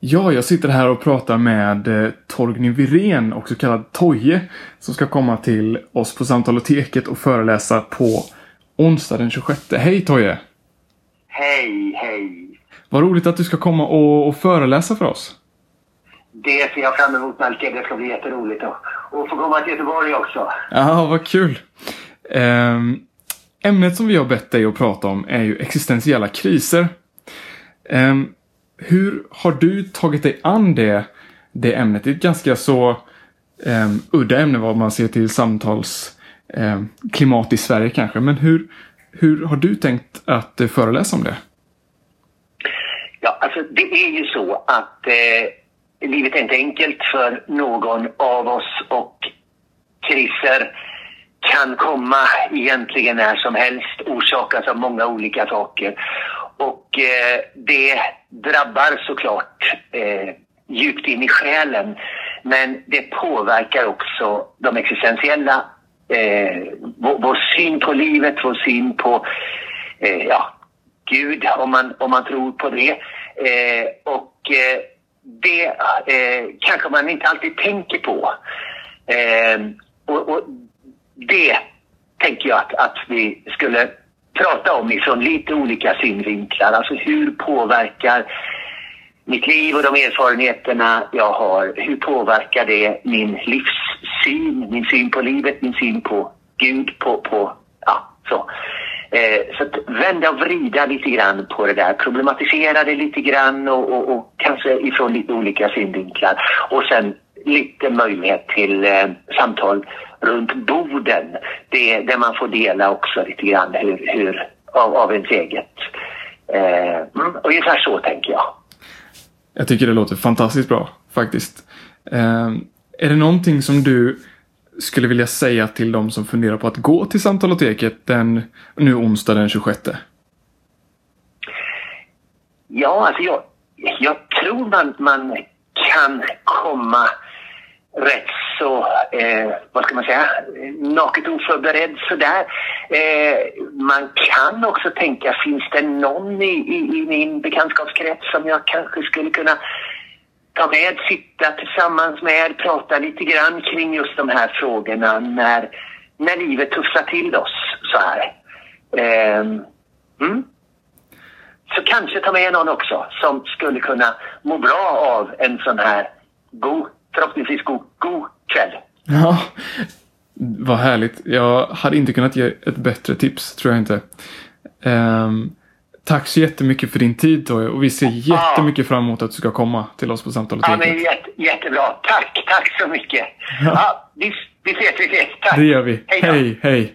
Ja, jag sitter här och pratar med eh, Torgny Virén, också kallad Toje, som ska komma till oss på Samtaloteket och föreläsa på onsdag den 26. Hej Toje! Hej, hej! Vad roligt att du ska komma och, och föreläsa för oss. Det ser jag fram emot Melker. Det ska bli jätteroligt att få komma till Göteborg också. Ja, vad kul! Ehm, ämnet som vi har bett dig att prata om är ju existentiella kriser. Ehm, hur har du tagit dig an det, det ämnet? Det är ett ganska så um, udda ämne vad man ser till samtalsklimat ehm, um, i Sverige kanske. Men hur, hur har du tänkt att uh, föreläsa om det? Ja, alltså det är ju så att eh, livet är inte enkelt för någon av oss och kriser kan komma egentligen när som helst, orsakas av många olika saker. Och eh, det drabbar såklart eh, djupt in i själen. Men det påverkar också de existentiella, eh, vår, vår, syn på livet, vår syn på eh, ja, Gud, om man, om man tror på det. Eh, och eh, det eh, kanske man inte alltid tänker på. Eh, och, och det tänker jag att, att vi skulle prata om ifrån lite olika synvinklar. Alltså hur påverkar mitt liv och de erfarenheterna jag har, hur påverkar det min livssyn, min syn på livet, min syn på Gud, på, på ja, så. Eh, så att vända och vrida lite grann på det där, problematisera det lite grann och, och, och kanske ifrån lite olika synvinklar. Och sen lite möjlighet till eh, samtal runt borden. Det, där man får dela också lite grann hur, hur, av, av ens eget. Eh, mm, ungefär så tänker jag. Jag tycker det låter fantastiskt bra faktiskt. Eh, är det någonting som du skulle vilja säga till de som funderar på att gå till Samtaloteket den nu onsdag den 26? Ja, alltså jag, jag tror man, man kan komma rätt så, eh, vad ska man säga, naket oförberedd sådär. Eh, man kan också tänka, finns det någon i, i, i, min bekantskapskrets som jag kanske skulle kunna ta med, sitta tillsammans med, prata lite grann kring just de här frågorna när, när livet tuffar till oss så här. Eh, mm. Så kanske ta med någon också som skulle kunna må bra av en sån här god förhoppningsvis god, god kväll. Ja, vad härligt. Jag hade inte kunnat ge ett bättre tips, tror jag inte. Um, tack så jättemycket för din tid Toje och vi ser jättemycket fram emot att du ska komma till oss på samtalet. Ja, men jätte, jättebra. Tack, tack så mycket. Ja. ja vi, vi ses, vi ses. Tack. Det gör vi. Hej, hej. hej.